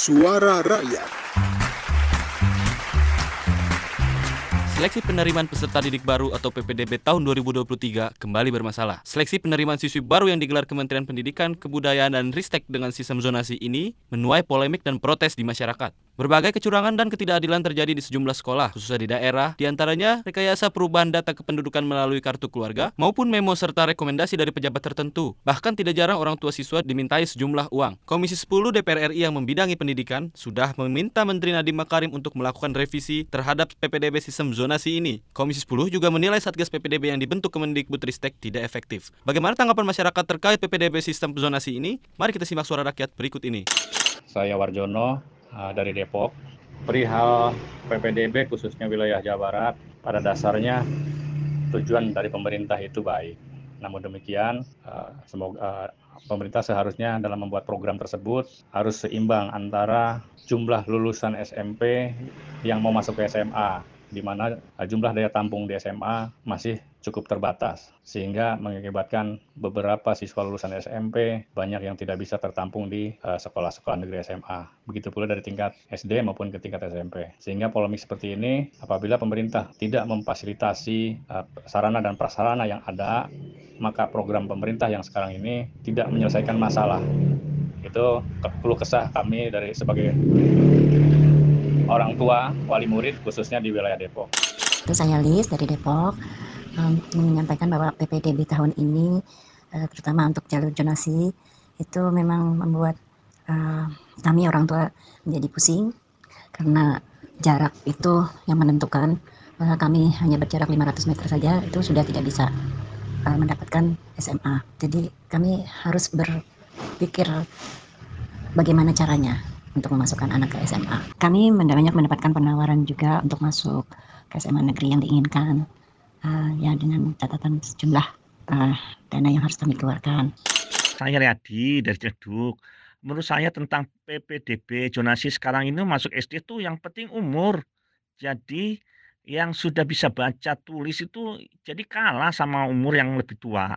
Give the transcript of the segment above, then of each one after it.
Suara Rakyat. Seleksi penerimaan peserta didik baru atau PPDB tahun 2023 kembali bermasalah. Seleksi penerimaan siswi baru yang digelar Kementerian Pendidikan, Kebudayaan, dan Ristek dengan sistem zonasi ini menuai polemik dan protes di masyarakat. Berbagai kecurangan dan ketidakadilan terjadi di sejumlah sekolah, khususnya di daerah, di antaranya rekayasa perubahan data kependudukan melalui kartu keluarga, maupun memo serta rekomendasi dari pejabat tertentu. Bahkan tidak jarang orang tua siswa dimintai sejumlah uang. Komisi 10 DPR RI yang membidangi pendidikan sudah meminta Menteri Nadiem Makarim untuk melakukan revisi terhadap PPDB sistem zonasi ini. Komisi 10 juga menilai Satgas PPDB yang dibentuk Kemendikbudristek tidak efektif. Bagaimana tanggapan masyarakat terkait PPDB sistem zonasi ini? Mari kita simak suara rakyat berikut ini. Saya Warjono, uh, dari Depok. Perihal PPDB khususnya wilayah Jawa Barat, pada dasarnya tujuan dari pemerintah itu baik. Namun demikian, uh, semoga uh, pemerintah seharusnya dalam membuat program tersebut harus seimbang antara jumlah lulusan SMP yang mau masuk ke SMA, di mana jumlah daya tampung di SMA masih cukup terbatas sehingga mengakibatkan beberapa siswa lulusan SMP banyak yang tidak bisa tertampung di sekolah-sekolah uh, negeri SMA. Begitu pula dari tingkat SD maupun ke tingkat SMP. Sehingga polemik seperti ini apabila pemerintah tidak memfasilitasi uh, sarana dan prasarana yang ada, maka program pemerintah yang sekarang ini tidak menyelesaikan masalah. Itu keluh kesah kami dari sebagai orang tua wali murid khususnya di wilayah Depok. Itu saya Lis dari Depok um, menyampaikan bahwa PPDB tahun ini uh, terutama untuk jalur jonasi itu memang membuat uh, kami orang tua menjadi pusing karena jarak itu yang menentukan uh, kami hanya berjarak 500 meter saja itu sudah tidak bisa uh, mendapatkan SMA. Jadi kami harus berpikir bagaimana caranya untuk memasukkan anak ke SMA. Kami banyak mendapatkan penawaran juga untuk masuk ke SMA negeri yang diinginkan uh, ya dengan catatan sejumlah uh, dana yang harus kami keluarkan. Saya Riyadi dari Ceduk. Menurut saya tentang PPDB zonasi sekarang ini masuk SD itu yang penting umur. Jadi yang sudah bisa baca tulis itu jadi kalah sama umur yang lebih tua.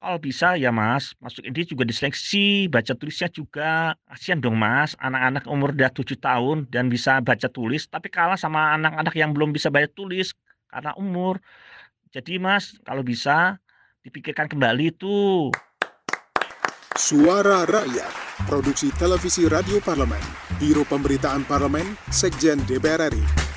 Kalau bisa ya Mas, masuk ini juga diseleksi, baca tulisnya juga. Kasihan dong Mas, anak-anak umur udah 7 tahun dan bisa baca tulis, tapi kalah sama anak-anak yang belum bisa baca tulis karena umur. Jadi Mas, kalau bisa dipikirkan kembali itu. Suara Rakyat, Produksi Televisi Radio Parlemen, Biro Pemberitaan Parlemen, Sekjen DPR RI.